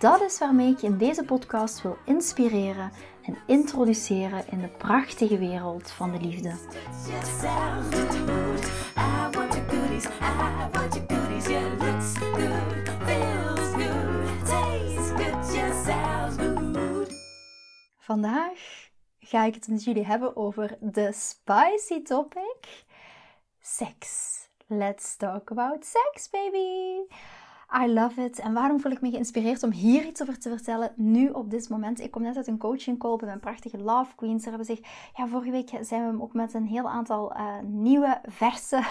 Dat is waarmee ik je in deze podcast wil inspireren en introduceren in de prachtige wereld van de liefde. Vandaag ga ik het met jullie hebben over de spicy topic: seks. Let's talk about sex, baby! I love it. En waarom voel ik me geïnspireerd om hier iets over te vertellen nu op dit moment? Ik kom net uit een coaching call bij mijn prachtige Love Queens. Ze hebben zich, ja, vorige week zijn we ook met een heel aantal uh, nieuwe, verse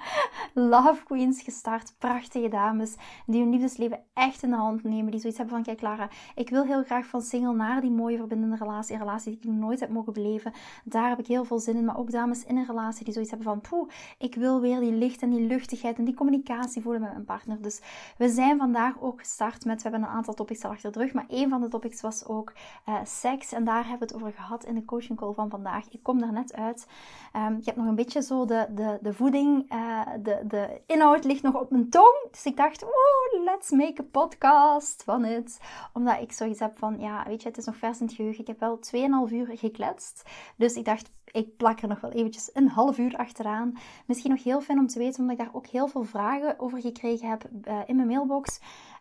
Love Queens gestart. Prachtige dames die hun liefdesleven echt in de hand nemen. Die zoiets hebben van, kijk Lara, ik wil heel graag van single naar die mooie verbindende relatie. Een relatie die ik nooit heb mogen beleven. Daar heb ik heel veel zin in. Maar ook dames in een relatie die zoiets hebben van, poeh, ik wil weer die licht en die luchtigheid en die communicatie voelen met mijn partner. Dus we zijn vandaag ook gestart met, we hebben een aantal topics al achter de rug, maar een van de topics was ook uh, seks. En daar hebben we het over gehad in de coaching call van vandaag. Ik kom daar net uit. Um, ik heb nog een beetje zo de, de, de voeding, uh, de, de inhoud ligt nog op mijn tong. Dus ik dacht, oh, let's make a podcast van het. Omdat ik zoiets heb van, ja, weet je, het is nog vers in het geheugen. Ik heb wel 2,5 uur gekletst. Dus ik dacht, ik plak er nog wel eventjes een half uur achteraan. Misschien nog heel fijn om te weten, omdat ik daar ook heel veel vragen over gekregen heb uh, in mijn mailbox.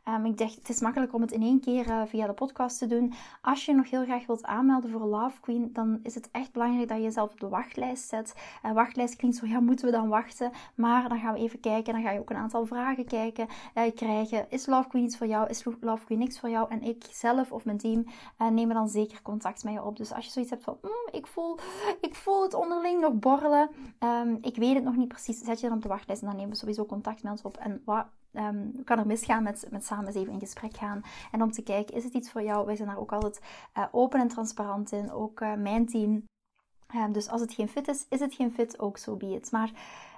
Um, ik dacht, het is makkelijk om het in één keer uh, via de podcast te doen. Als je nog heel graag wilt aanmelden voor Love Queen, dan is het echt belangrijk dat je jezelf op de wachtlijst zet. Uh, wachtlijst klinkt zo, ja, moeten we dan wachten? Maar dan gaan we even kijken, dan ga je ook een aantal vragen kijken, uh, krijgen. Is Love Queen iets voor jou? Is Love Queen niks voor jou? En ik zelf of mijn team nemen dan zeker contact met je op. Dus als je zoiets hebt van, mm, ik, voel, ik voel het onderling nog borrelen, um, ik weet het nog niet precies, zet je dan op de wachtlijst en dan nemen we sowieso contact met ons op. En wat um, kan er misgaan met, met samen eens even in gesprek gaan. En om te kijken, is het iets voor jou? Wij zijn daar ook altijd uh, open en transparant in. Ook uh, mijn team. Um, dus als het geen fit is, is het geen fit, ook zo so be it. Maar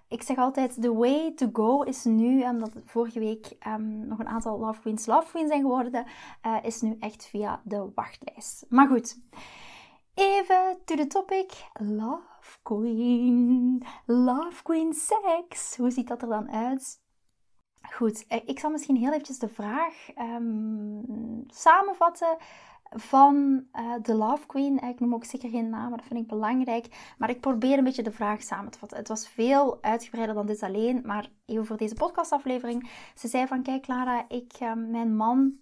ik zeg altijd, the way to go is nu, omdat vorige week um, nog een aantal Love Queens Love Queens zijn geworden, uh, is nu echt via de wachtlijst. Maar goed, even to the topic. Love Queen. Love Queen Sex. Hoe ziet dat er dan uit? Goed, eh, ik zal misschien heel eventjes de vraag um, samenvatten van uh, de Love Queen. Ik noem ook zeker geen naam, maar dat vind ik belangrijk. Maar ik probeer een beetje de vraag samen te vatten. Het was veel uitgebreider dan dit alleen, maar even voor deze podcastaflevering. Ze zei van, kijk Clara, ik, uh, mijn man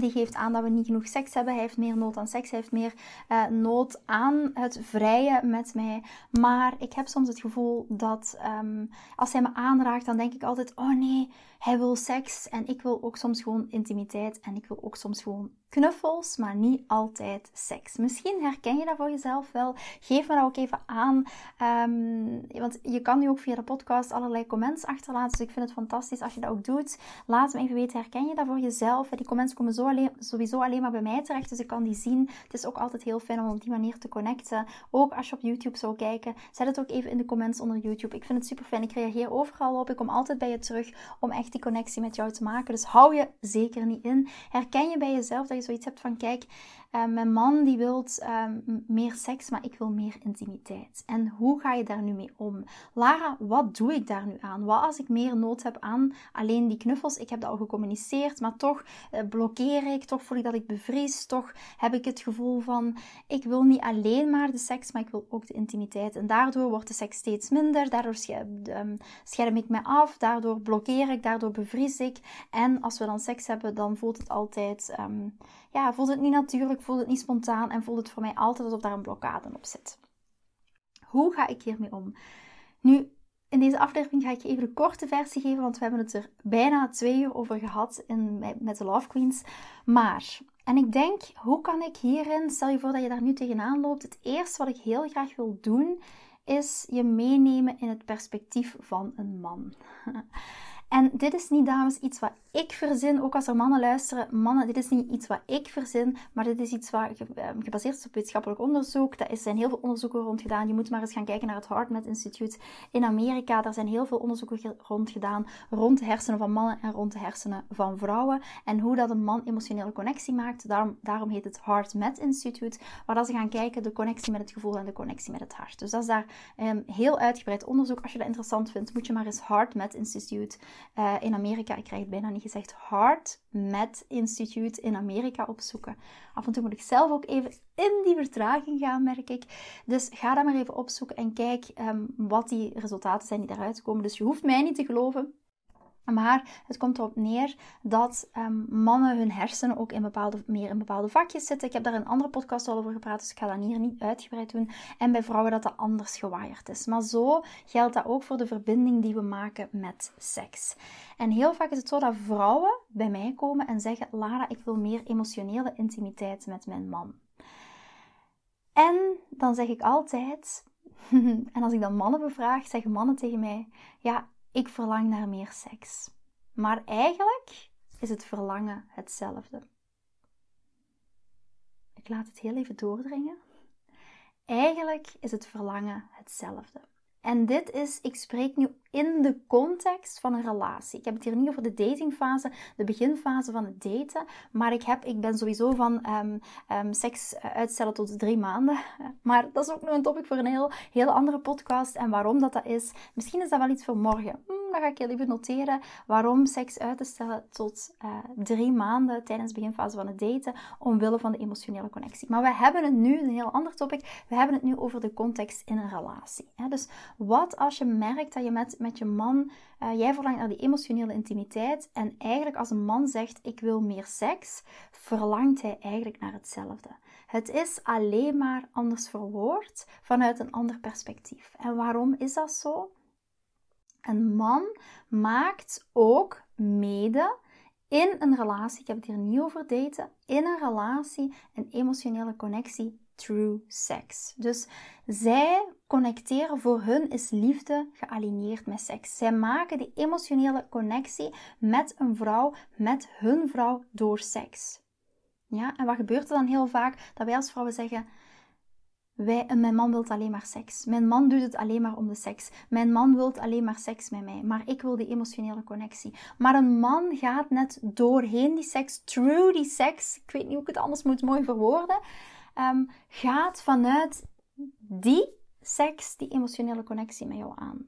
die geeft aan dat we niet genoeg seks hebben. Hij heeft meer nood aan seks. Hij heeft meer uh, nood aan het vrije met mij. Maar ik heb soms het gevoel dat um, als hij me aanraakt, dan denk ik altijd: oh nee, hij wil seks. En ik wil ook soms gewoon intimiteit. En ik wil ook soms gewoon knuffels, maar niet altijd seks. Misschien herken je dat voor jezelf wel. Geef me dat ook even aan. Um, want je kan nu ook via de podcast allerlei comments achterlaten. Dus ik vind het fantastisch als je dat ook doet. Laat me even weten, herken je dat voor jezelf? Die comments komen zo alleen, sowieso alleen maar bij mij terecht. Dus ik kan die zien. Het is ook altijd heel fijn om op die manier te connecten. Ook als je op YouTube zou kijken. Zet het ook even in de comments onder YouTube. Ik vind het super fijn. Ik reageer overal op. Ik kom altijd bij je terug om echt die connectie met jou te maken. Dus hou je zeker niet in. Herken je bij jezelf dat je zoiets hebt van kijk, mijn man die wil uh, meer seks, maar ik wil meer intimiteit. En hoe ga je daar nu mee om? Lara, wat doe ik daar nu aan? Wat als ik meer nood heb aan alleen die knuffels? Ik heb dat al gecommuniceerd, maar toch uh, blokkeer ik, toch voel ik dat ik bevries, toch heb ik het gevoel van ik wil niet alleen maar de seks, maar ik wil ook de intimiteit. En daardoor wordt de seks steeds minder, daardoor ehm, scherm ik me af, daardoor blokkeer ik, daardoor bevries ik. En als we dan seks hebben, dan voelt het altijd, ja, voelt het niet natuurlijk, voelt het niet spontaan en voelt het voor mij altijd alsof daar een blokkade op zit. Hoe ga ik hiermee om? Nu, in deze aflevering ga ik je even de korte versie geven, want we hebben het er bijna twee uur over gehad in, met de Love Queens. Maar, en ik denk, hoe kan ik hierin, stel je voor dat je daar nu tegenaan loopt, het eerste wat ik heel graag wil doen, is je meenemen in het perspectief van een man. En dit is niet, dames, iets wat ik verzin. Ook als er mannen luisteren. Mannen, dit is niet iets wat ik verzin. Maar dit is iets wat ehm, gebaseerd is op wetenschappelijk onderzoek. Daar zijn heel veel onderzoeken rond gedaan. Je moet maar eens gaan kijken naar het HeartMath Instituut in Amerika. Daar zijn heel veel onderzoeken rond gedaan. Rond de hersenen van mannen en rond de hersenen van vrouwen. En hoe dat een man emotionele connectie maakt. Daarom, daarom heet het HeartMath Instituut. Waar dat ze gaan kijken de connectie met het gevoel en de connectie met het hart. Dus dat is daar um, heel uitgebreid onderzoek. Als je dat interessant vindt, moet je maar eens HeartMath Instituut uh, in Amerika. Ik krijg het bijna niet gezegd. HeartMath Instituut in Amerika opzoeken. Af en toe moet ik zelf ook even in die vertraging gaan, merk ik. Dus ga dat maar even opzoeken en kijk um, wat die resultaten zijn die daaruit komen. Dus je hoeft mij niet te geloven. Maar het komt erop neer dat um, mannen hun hersenen ook in bepaalde, meer in bepaalde vakjes zitten. Ik heb daar in een andere podcast al over gepraat, dus ik ga dat hier niet uitgebreid doen. En bij vrouwen dat dat anders gewaaierd is. Maar zo geldt dat ook voor de verbinding die we maken met seks. En heel vaak is het zo dat vrouwen bij mij komen en zeggen: Lara, ik wil meer emotionele intimiteit met mijn man. En dan zeg ik altijd, en als ik dan mannen bevraag, zeggen mannen tegen mij: Ja, ik verlang naar meer seks. Maar eigenlijk is het verlangen hetzelfde. Ik laat het heel even doordringen. Eigenlijk is het verlangen hetzelfde. En dit is, ik spreek nu in de context van een relatie. Ik heb het hier niet over de datingfase, de beginfase van het daten. Maar ik, heb, ik ben sowieso van um, um, seks uitstellen tot drie maanden. Maar dat is ook nog een topic voor een heel, heel andere podcast. En waarom dat dat is, misschien is dat wel iets voor morgen. Dan ga ik heel even noteren waarom seks uit te stellen tot uh, drie maanden tijdens de beginfase van het daten. Omwille van de emotionele connectie. Maar we hebben het nu, een heel ander topic. We hebben het nu over de context in een relatie. Dus wat als je merkt dat je met met je man. Uh, jij verlangt naar die emotionele intimiteit. En eigenlijk als een man zegt ik wil meer seks, verlangt hij eigenlijk naar hetzelfde. Het is alleen maar anders verwoord vanuit een ander perspectief. En waarom is dat zo? Een man maakt ook mede in een relatie, ik heb het hier niet over daten, in een relatie een emotionele connectie through sex. Dus zij connecteren voor hun is liefde gealigneerd met seks. Zij maken die emotionele connectie met een vrouw, met hun vrouw door seks. Ja, en wat gebeurt er dan heel vaak? Dat wij als vrouwen zeggen: wij, mijn man wil alleen maar seks. Mijn man doet het alleen maar om de seks. Mijn man wil alleen maar seks met mij. Maar ik wil die emotionele connectie. Maar een man gaat net doorheen die seks, through die seks. Ik weet niet hoe ik het anders moet mooi verwoorden. Um, gaat vanuit die seks, die emotionele connectie met jou aan.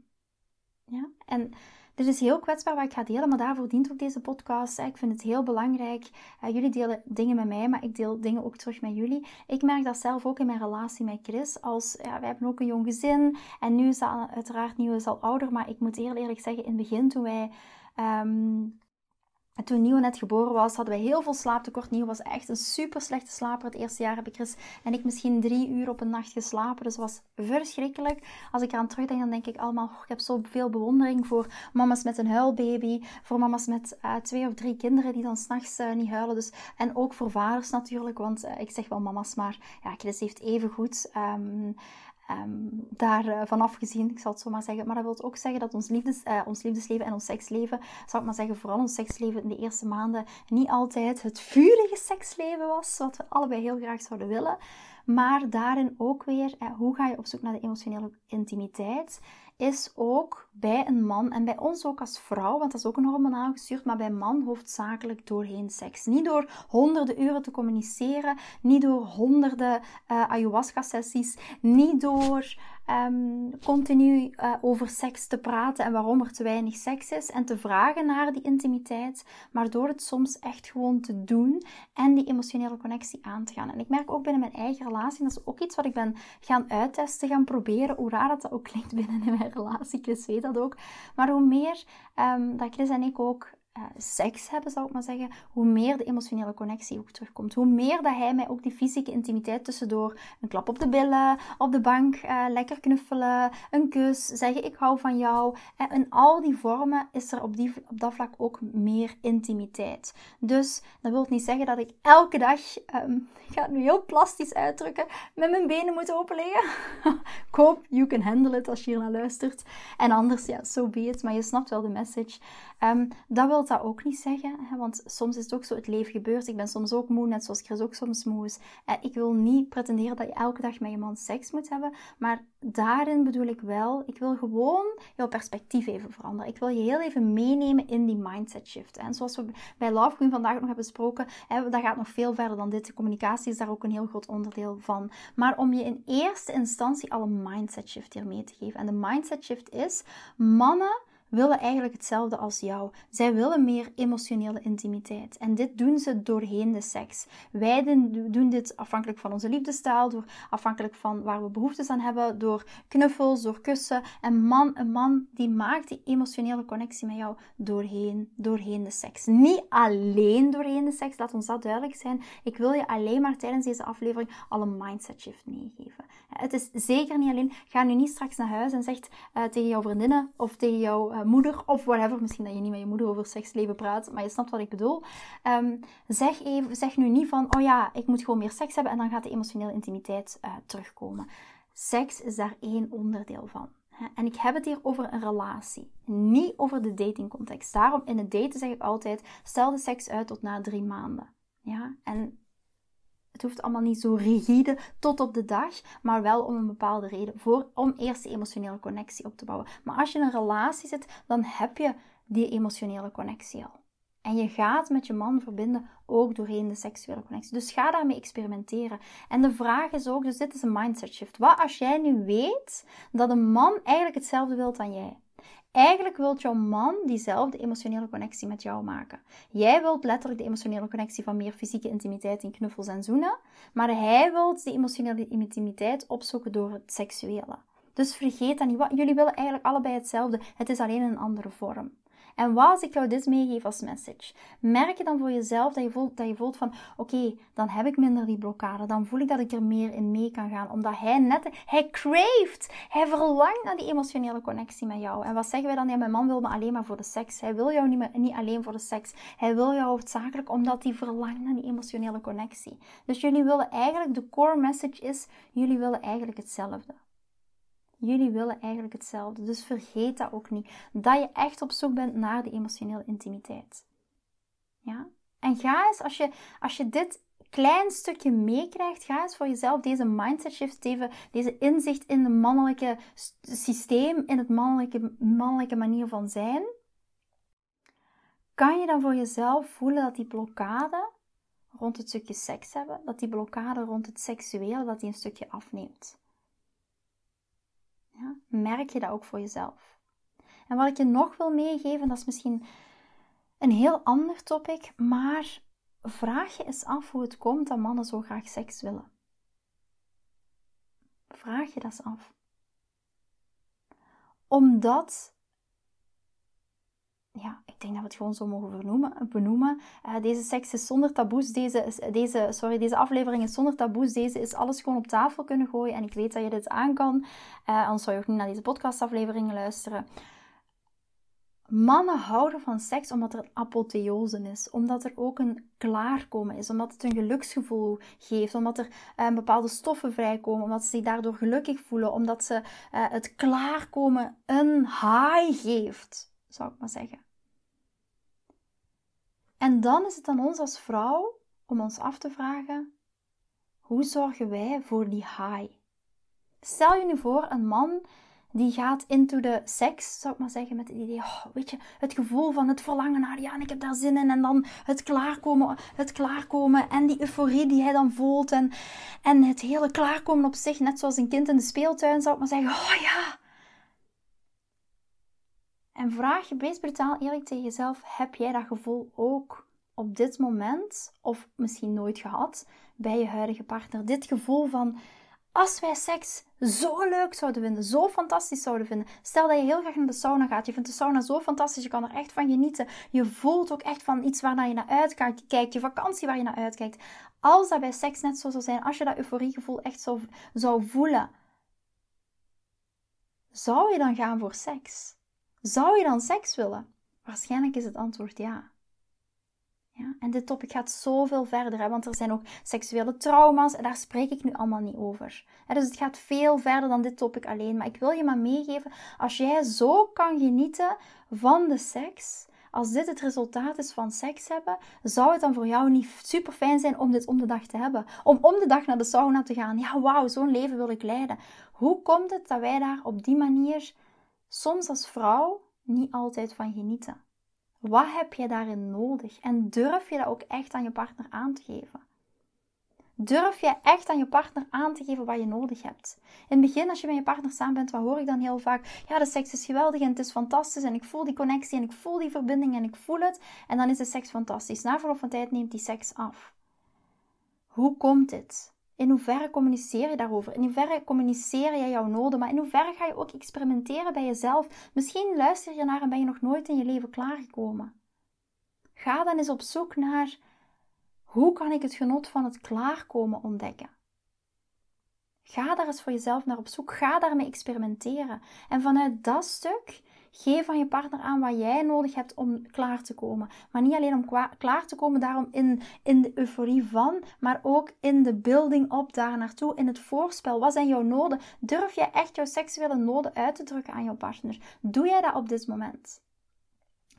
Ja? En dit is heel kwetsbaar wat ik ga delen, maar daarvoor dient ook deze podcast. Ik vind het heel belangrijk. Uh, jullie delen dingen met mij, maar ik deel dingen ook terug met jullie. Ik merk dat zelf ook in mijn relatie met Chris. Als, ja, wij hebben ook een jong gezin en nu is dat uiteraard, nu is al ouder, maar ik moet eerlijk, eerlijk zeggen, in het begin toen wij... Um, en toen Nieuw net geboren was, hadden wij heel veel slaaptekort. Nieuw was echt een super slechte slaper. Het eerste jaar heb ik Chris en ik misschien drie uur op een nacht geslapen. Dus het was verschrikkelijk. Als ik eraan terugdenk, dan denk ik allemaal... Oh, ik heb zoveel bewondering voor mama's met een huilbaby. Voor mama's met uh, twee of drie kinderen die dan s'nachts uh, niet huilen. Dus, en ook voor vaders natuurlijk. Want uh, ik zeg wel mama's, maar ja, Chris heeft even goed... Um, um, daar uh, vanaf gezien, ik zal het zo maar zeggen. Maar dat wil ook zeggen dat ons, liefdes, uh, ons liefdesleven en ons seksleven, zal ik maar zeggen, vooral ons seksleven in de eerste maanden niet altijd het vurige seksleven was, wat we allebei heel graag zouden willen. Maar daarin ook weer, uh, hoe ga je op zoek naar de emotionele intimiteit? is ook bij een man en bij ons ook als vrouw, want dat is ook een hormonaal gestuurd, maar bij man hoofdzakelijk doorheen seks. Niet door honderden uren te communiceren, niet door honderden uh, ayahuasca-sessies, niet door um, continu uh, over seks te praten en waarom er te weinig seks is en te vragen naar die intimiteit, maar door het soms echt gewoon te doen en die emotionele connectie aan te gaan. En ik merk ook binnen mijn eigen relatie, dat is ook iets wat ik ben gaan uittesten, gaan proberen, hoe raar dat, dat ook klinkt binnen mijn relatie, dat ook, maar hoe meer um, dat Chris en ik ook uh, seks hebben, zou ik maar zeggen, hoe meer de emotionele connectie ook terugkomt. Hoe meer dat hij mij ook die fysieke intimiteit tussendoor, een klap op de billen, op de bank, uh, lekker knuffelen, een kus, zeggen ik hou van jou. En in al die vormen is er op, die, op dat vlak ook meer intimiteit. Dus dat wil niet zeggen dat ik elke dag, um, ik ga het nu heel plastisch uitdrukken, met mijn benen moet openleggen. ik hoop you can handle it als je hier naar luistert. En anders, ja, so be it. Maar je snapt wel de message. Um, dat wil dat ook niet zeggen, hè, want soms is het ook zo, het leven gebeurt. Ik ben soms ook moe, net zoals Chris ook soms moe is. Uh, ik wil niet pretenderen dat je elke dag met je man seks moet hebben, maar daarin bedoel ik wel, ik wil gewoon jouw perspectief even veranderen. Ik wil je heel even meenemen in die mindset shift. En zoals we bij Love Queen vandaag nog hebben besproken, hè, dat gaat nog veel verder dan dit. De communicatie is daar ook een heel groot onderdeel van. Maar om je in eerste instantie al een mindset shift hier mee te geven. En de mindset shift is, mannen willen eigenlijk hetzelfde als jou. Zij willen meer emotionele intimiteit. En dit doen ze doorheen de seks. Wij doen dit afhankelijk van onze liefdestaal, door, afhankelijk van waar we behoeftes aan hebben, door knuffels, door kussen. En man, een man die maakt die emotionele connectie met jou doorheen, doorheen de seks. Niet alleen doorheen de seks, laat ons dat duidelijk zijn. Ik wil je alleen maar tijdens deze aflevering al een mindset shift meegeven. Het is zeker niet alleen. Ga nu niet straks naar huis en zegt uh, tegen jouw vriendinnen of tegen jouw uh, moeder of whatever. Misschien dat je niet met je moeder over seksleven praat, maar je snapt wat ik bedoel. Um, zeg, even, zeg nu niet van, oh ja, ik moet gewoon meer seks hebben en dan gaat de emotionele intimiteit uh, terugkomen. Seks is daar één onderdeel van. En ik heb het hier over een relatie, niet over de datingcontext. Daarom in het daten zeg ik altijd: stel de seks uit tot na drie maanden. Ja, en het hoeft allemaal niet zo rigide tot op de dag, maar wel om een bepaalde reden. Voor, om eerst de emotionele connectie op te bouwen. Maar als je in een relatie zit, dan heb je die emotionele connectie al. En je gaat met je man verbinden ook doorheen de seksuele connectie. Dus ga daarmee experimenteren. En de vraag is ook, dus dit is een mindset shift. Wat als jij nu weet dat een man eigenlijk hetzelfde wil dan jij? Eigenlijk wilt jouw man diezelfde emotionele connectie met jou maken. Jij wilt letterlijk de emotionele connectie van meer fysieke intimiteit in knuffels en zoenen, maar hij wilt die emotionele intimiteit opzoeken door het seksuele. Dus vergeet dat niet. Jullie willen eigenlijk allebei hetzelfde. Het is alleen een andere vorm. En wat als ik jou dit meegeef als message? Merk je dan voor jezelf dat je voelt, dat je voelt van oké, dan heb ik minder die blokkade. Dan voel ik dat ik er meer in mee kan gaan. Omdat hij net, hij craeft. Hij verlangt naar die emotionele connectie met jou. En wat zeggen wij dan? Ja, mijn man wil me alleen maar voor de seks. Hij wil jou niet, meer, niet alleen voor de seks. Hij wil jou hoofdzakelijk omdat hij verlangt naar die emotionele connectie. Dus jullie willen eigenlijk, de core message is, jullie willen eigenlijk hetzelfde. Jullie willen eigenlijk hetzelfde. Dus vergeet dat ook niet. Dat je echt op zoek bent naar de emotionele intimiteit. Ja? En ga eens, als je, als je dit klein stukje meekrijgt, ga eens voor jezelf deze mindset shift, even, deze inzicht in het mannelijke systeem, in het mannelijke, mannelijke manier van zijn. Kan je dan voor jezelf voelen dat die blokkade rond het stukje seks hebben, dat die blokkade rond het seksueel, dat die een stukje afneemt? Merk je dat ook voor jezelf? En wat ik je nog wil meegeven, dat is misschien een heel ander topic, maar vraag je eens af hoe het komt dat mannen zo graag seks willen. Vraag je dat eens af. Omdat ja, ik denk dat we het gewoon zo mogen benoemen. Uh, deze seks is zonder taboes. Deze, deze, sorry, deze aflevering is zonder taboes. Deze is alles gewoon op tafel kunnen gooien. En ik weet dat je dit aan kan. Uh, anders zou je ook niet naar deze podcastafleveringen luisteren. Mannen houden van seks omdat er een apotheose is, omdat er ook een klaarkomen is, omdat het een geluksgevoel geeft, omdat er uh, bepaalde stoffen vrijkomen, omdat ze zich daardoor gelukkig voelen, omdat ze het klaarkomen een high geeft zou ik maar zeggen. En dan is het aan ons als vrouw om ons af te vragen: hoe zorgen wij voor die high? Stel je nu voor een man die gaat into de seks, zou ik maar zeggen, met het idee, oh, weet je, het gevoel van het verlangen naar, ja, ik heb daar zin in, en dan het klaarkomen, het klaarkomen en die euforie die hij dan voelt en, en het hele klaarkomen op zich, net zoals een kind in de speeltuin, zou ik maar zeggen, oh ja, en vraag je best brutaal eerlijk tegen jezelf: heb jij dat gevoel ook op dit moment, of misschien nooit gehad, bij je huidige partner? Dit gevoel van: Als wij seks zo leuk zouden vinden, zo fantastisch zouden vinden. Stel dat je heel graag naar de sauna gaat. Je vindt de sauna zo fantastisch, je kan er echt van genieten. Je voelt ook echt van iets waar je naar uitkijkt. Je vakantie waar je naar uitkijkt. Als dat bij seks net zo zou zijn, als je dat euforiegevoel echt zou, zou voelen, zou je dan gaan voor seks? Zou je dan seks willen? Waarschijnlijk is het antwoord ja. Ja, en dit topic gaat zoveel verder, hè, want er zijn ook seksuele trauma's en daar spreek ik nu allemaal niet over. dus het gaat veel verder dan dit topic alleen. Maar ik wil je maar meegeven, als jij zo kan genieten van de seks, als dit het resultaat is van seks hebben, zou het dan voor jou niet super fijn zijn om dit om de dag te hebben? Om om de dag naar de sauna te gaan. Ja, wauw, zo'n leven wil ik leiden. Hoe komt het dat wij daar op die manier soms als vrouw niet altijd van genieten? Wat heb je daarin nodig? En durf je dat ook echt aan je partner aan te geven? Durf je echt aan je partner aan te geven wat je nodig hebt? In het begin, als je met je partner samen bent, wat hoor ik dan heel vaak? Ja, de seks is geweldig en het is fantastisch en ik voel die connectie en ik voel die verbinding en ik voel het. En dan is de seks fantastisch. Na verloop van tijd neemt die seks af. Hoe komt dit? In hoeverre communiceer je daarover? In hoeverre communiceer je jouw noden? Maar in hoeverre ga je ook experimenteren bij jezelf? Misschien luister je naar en ben je nog nooit in je leven klaargekomen. Ga dan eens op zoek naar hoe kan ik het genot van het klaarkomen ontdekken. Ga daar eens voor jezelf naar op zoek. Ga daarmee experimenteren. En vanuit dat stuk Geef van je partner aan wat jij nodig hebt om klaar te komen. Maar niet alleen om klaar te komen, daarom in, in de euforie van, maar ook in de building op daar naartoe, in het voorspel. Wat zijn jouw noden? Durf jij echt jouw seksuele noden uit te drukken aan jouw partner? Doe jij dat op dit moment?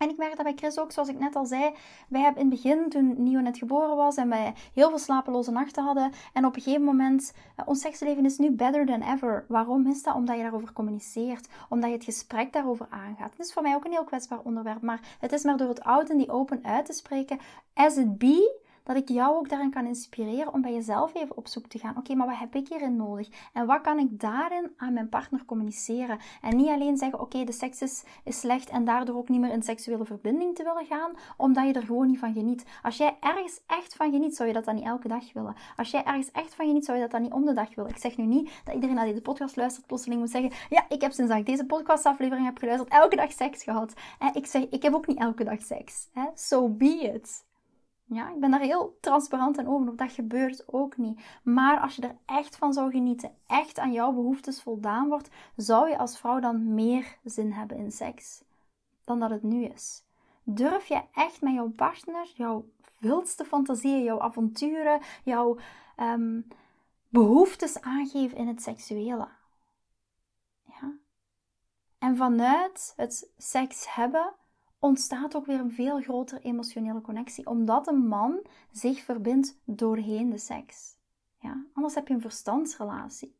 En ik merk dat bij Chris ook, zoals ik net al zei, wij hebben in het begin, toen Nio net geboren was en wij heel veel slapeloze nachten hadden, en op een gegeven moment, uh, ons seksleven is nu better than ever. Waarom is dat? Omdat je daarover communiceert, omdat je het gesprek daarover aangaat. Het is voor mij ook een heel kwetsbaar onderwerp, maar het is maar door het oud en die open uit te spreken, as it be, dat ik jou ook daarin kan inspireren om bij jezelf even op zoek te gaan. Oké, maar wat heb ik hierin nodig? En wat kan ik daarin aan mijn partner communiceren? En niet alleen zeggen, oké, de seks is, slecht en daardoor ook niet meer in seksuele verbinding te willen gaan, omdat je er gewoon niet van geniet. Als jij ergens echt van geniet, zou je dat dan niet elke dag willen. Als jij ergens echt van geniet, zou je dat dan niet om de dag willen. Ik zeg nu niet dat iedereen naar deze podcast luistert plotseling moet zeggen, ja, ik heb sinds dat ik deze podcastaflevering heb geluisterd, elke dag seks gehad. Ik zeg, ik heb ook niet elke dag seks. So be it. Ja, ik ben daar heel transparant en open op. Dat gebeurt ook niet. Maar als je er echt van zou genieten, echt aan jouw behoeftes voldaan wordt, zou je als vrouw dan meer zin hebben in seks dan dat het nu is. Durf je echt met jouw partner, jouw wildste fantasieën, jouw avonturen, jouw um, behoeftes aangeven in het seksuele? Ja. En vanuit het seks hebben ontstaat ook weer een veel grotere emotionele connectie, omdat een man zich verbindt doorheen de seks. Ja? Anders heb je een verstandsrelatie.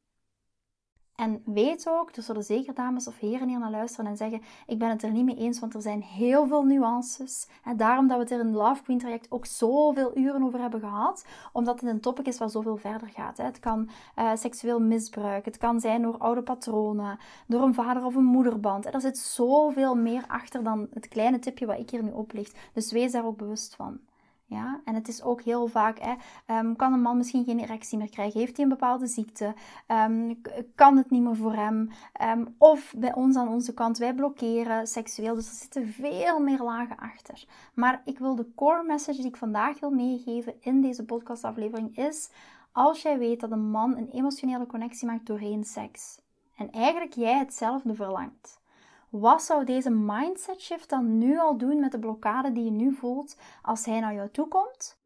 En weet ook, er zullen zeker dames of heren hier naar luisteren en zeggen: Ik ben het er niet mee eens, want er zijn heel veel nuances. En daarom dat we het er in het Love Queen traject ook zoveel uren over hebben gehad, omdat het een topic is wat zoveel verder gaat. Het kan uh, seksueel misbruik, het kan zijn door oude patronen, door een vader of een moederband. En er zit zoveel meer achter dan het kleine tipje wat ik hier nu oplicht. Dus wees daar ook bewust van. Ja, en het is ook heel vaak, hè, um, kan een man misschien geen erectie meer krijgen? Heeft hij een bepaalde ziekte? Um, kan het niet meer voor hem? Um, of bij ons aan onze kant, wij blokkeren seksueel. Dus er zitten veel meer lagen achter. Maar ik wil de core message die ik vandaag wil meegeven in deze podcastaflevering is... Als jij weet dat een man een emotionele connectie maakt doorheen seks. En eigenlijk jij hetzelfde verlangt wat zou deze mindset shift dan nu al doen met de blokkade die je nu voelt als hij naar jou toe komt?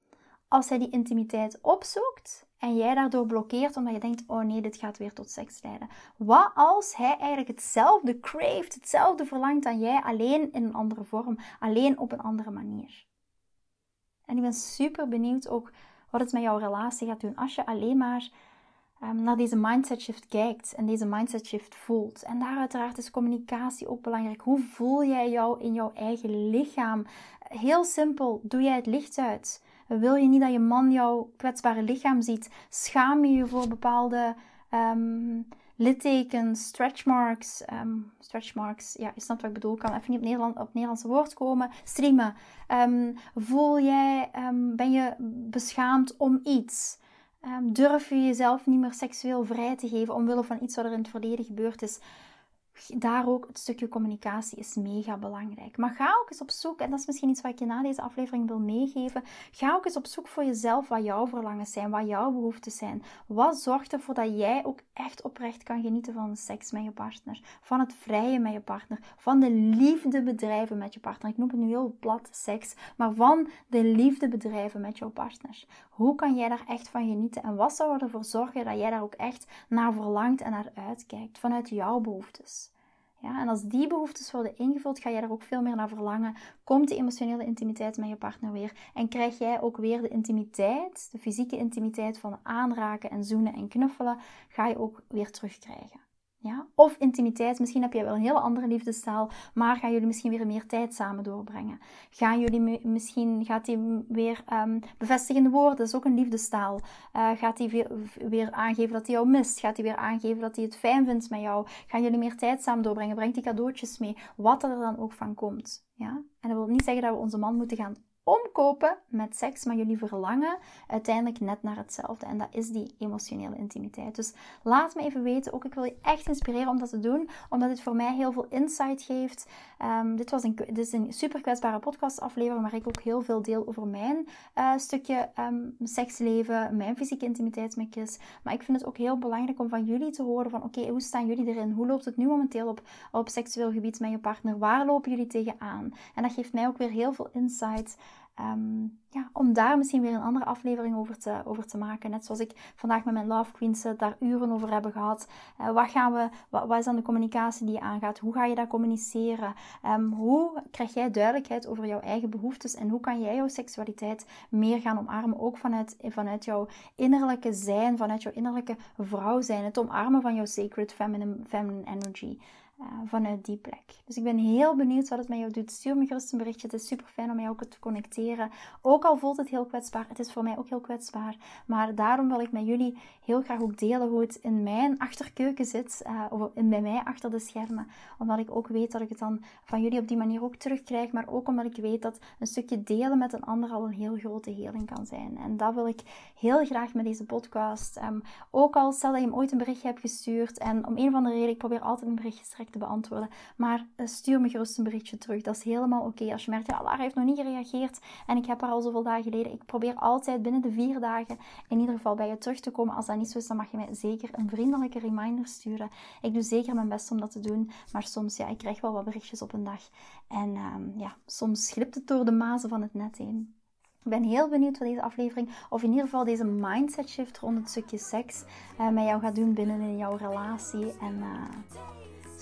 Als hij die intimiteit opzoekt en jij daardoor blokkeert omdat je denkt: oh nee, dit gaat weer tot seks leiden. Wat als hij eigenlijk hetzelfde craeft, hetzelfde verlangt dan jij, alleen in een andere vorm, alleen op een andere manier? En ik ben super benieuwd ook wat het met jouw relatie gaat doen als je alleen maar um, naar deze mindset shift kijkt en deze mindset shift voelt. En daar uiteraard is communicatie ook belangrijk. Hoe voel jij jou in jouw eigen lichaam? Heel simpel, doe jij het licht uit? Wil je niet dat je man jouw kwetsbare lichaam ziet? Schaam je je voor bepaalde um, littekens, stretch marks, um, stretch marks, ja, je snapt wat ik bedoel, ik kan even niet op, Nederland, op Nederlandse woord komen, streamen. voel jij, ben je beschaamd om iets? Um, durf je jezelf niet meer seksueel vrij te geven omwille van iets wat er in het verleden gebeurd is? Daar ook het stukje communicatie is mega belangrijk. Maar ga ook eens op zoek, en dat is misschien iets wat ik je na deze aflevering wil meegeven. Ga ook eens op zoek voor jezelf wat jouw verlangens zijn, wat jouw behoeftes zijn. Wat zorgt ervoor dat jij ook echt oprecht kan genieten van seks met je partner, van het vrije met je partner, van de liefde bedrijven met je partner. Ik noem het nu heel plat seks, maar van de liefde bedrijven met jouw partner. Hoe kan jij daar echt van genieten en wat zou ervoor zorgen dat jij daar ook echt naar verlangt en naar uitkijkt vanuit jouw behoeftes? Ja, en als die behoeftes worden ingevuld, ga jij er ook veel meer naar verlangen. Komt de emotionele intimiteit met je partner weer. En krijg jij ook weer de intimiteit, de fysieke intimiteit van aanraken en zoenen en knuffelen, ga je ook weer terugkrijgen. Ja? Of intimiteit, misschien heb je wel een hele andere liefdestaal, maar gaan jullie misschien weer meer tijd samen doorbrengen? Gaan jullie misschien, gaat hij weer um, bevestigende woorden, dat is ook een liefdestaal. Uh, gaat hij weer, weer, aangeven dat hij jou mist? Gaat hij weer aangeven dat hij het fijn vindt met jou? Gaan jullie meer tijd samen doorbrengen? Brengt hij cadeautjes mee? Wat er dan ook van komt. Ja? En dat wil niet zeggen dat we onze man moeten gaan omkopen met seks, maar jullie verlangen uiteindelijk net naar hetzelfde. En dat is die emotionele intimiteit. Dus laat me even weten. Ook ik wil je echt inspireren om dat te doen, omdat dit voor mij heel veel insight geeft. Ehm, dit, was een, dit is een super kwetsbare podcastaflevering, waar ik ook heel veel deel over mijn uh, stukje um, seksleven, mijn fysieke intimiteit met Chris. Maar ik vind het ook heel belangrijk om van jullie te horen van oké, hoe staan jullie erin? Hoe loopt het nu momenteel op, op seksueel gebied met je partner? Waar lopen jullie tegenaan? En dat geeft mij ook weer heel veel insight. Ehm, ja, om daar misschien weer een andere aflevering over te, over te maken. Net zoals ik vandaag met mijn Love Queens daar uren over hebben gehad. Uh, wat, gaan we, wat, wat, is dan de communicatie die je aangaat? Hoe ga je dat communiceren? Um, hoe krijg jij duidelijkheid over jouw eigen behoeftes? En hoe kan jij jouw seksualiteit meer gaan omarmen? Ook vanuit, vanuit jouw innerlijke zijn, vanuit jouw innerlijke vrouw zijn. Het omarmen van jouw sacred feminine, feminine energy. Uh, vanuit die plek. Dus ik ben heel benieuwd wat het met jou doet. Stuur me gerust een berichtje. Het is super fijn om mij ook te connecteren. Ook al voelt het heel kwetsbaar, het is voor mij ook heel kwetsbaar. Maar daarom wil ik met jullie heel graag ook delen hoe het in mijn achterkeuken zit. Uh, of in, bij mij achter de schermen. Omdat ik ook weet dat ik het dan van jullie op die manier ook terugkrijg. Maar ook omdat ik weet dat een stukje delen met een ander al een heel grote heling kan zijn. En dat wil ik heel graag met deze podcast. Um, ook al stel dat je hem ooit een berichtje hebt gestuurd. En om een of andere reden, ik probeer altijd een berichtje te beantwoorden. Maar uh, stuur me gerust een berichtje terug. Dat is helemaal oké. Als je merkt, ja, Lara heeft nog niet gereageerd en ik heb haar al zoveel dagen geleden. Ik probeer altijd binnen de vier dagen in ieder geval bij je terug te komen. Als dat niet zo is, dan mag je mij zeker een vriendelijke reminder sturen. Ik doe zeker mijn best om dat te doen. Maar soms, ja, ik krijg wel wat berichtjes op een dag. En um, ja, soms glipt het door de mazen van het net heen. Ik ben heel benieuwd wat deze aflevering, of in ieder geval deze mindset shift rond het stukje seks, uh, met jou gaat doen binnen in jouw relatie. En uh,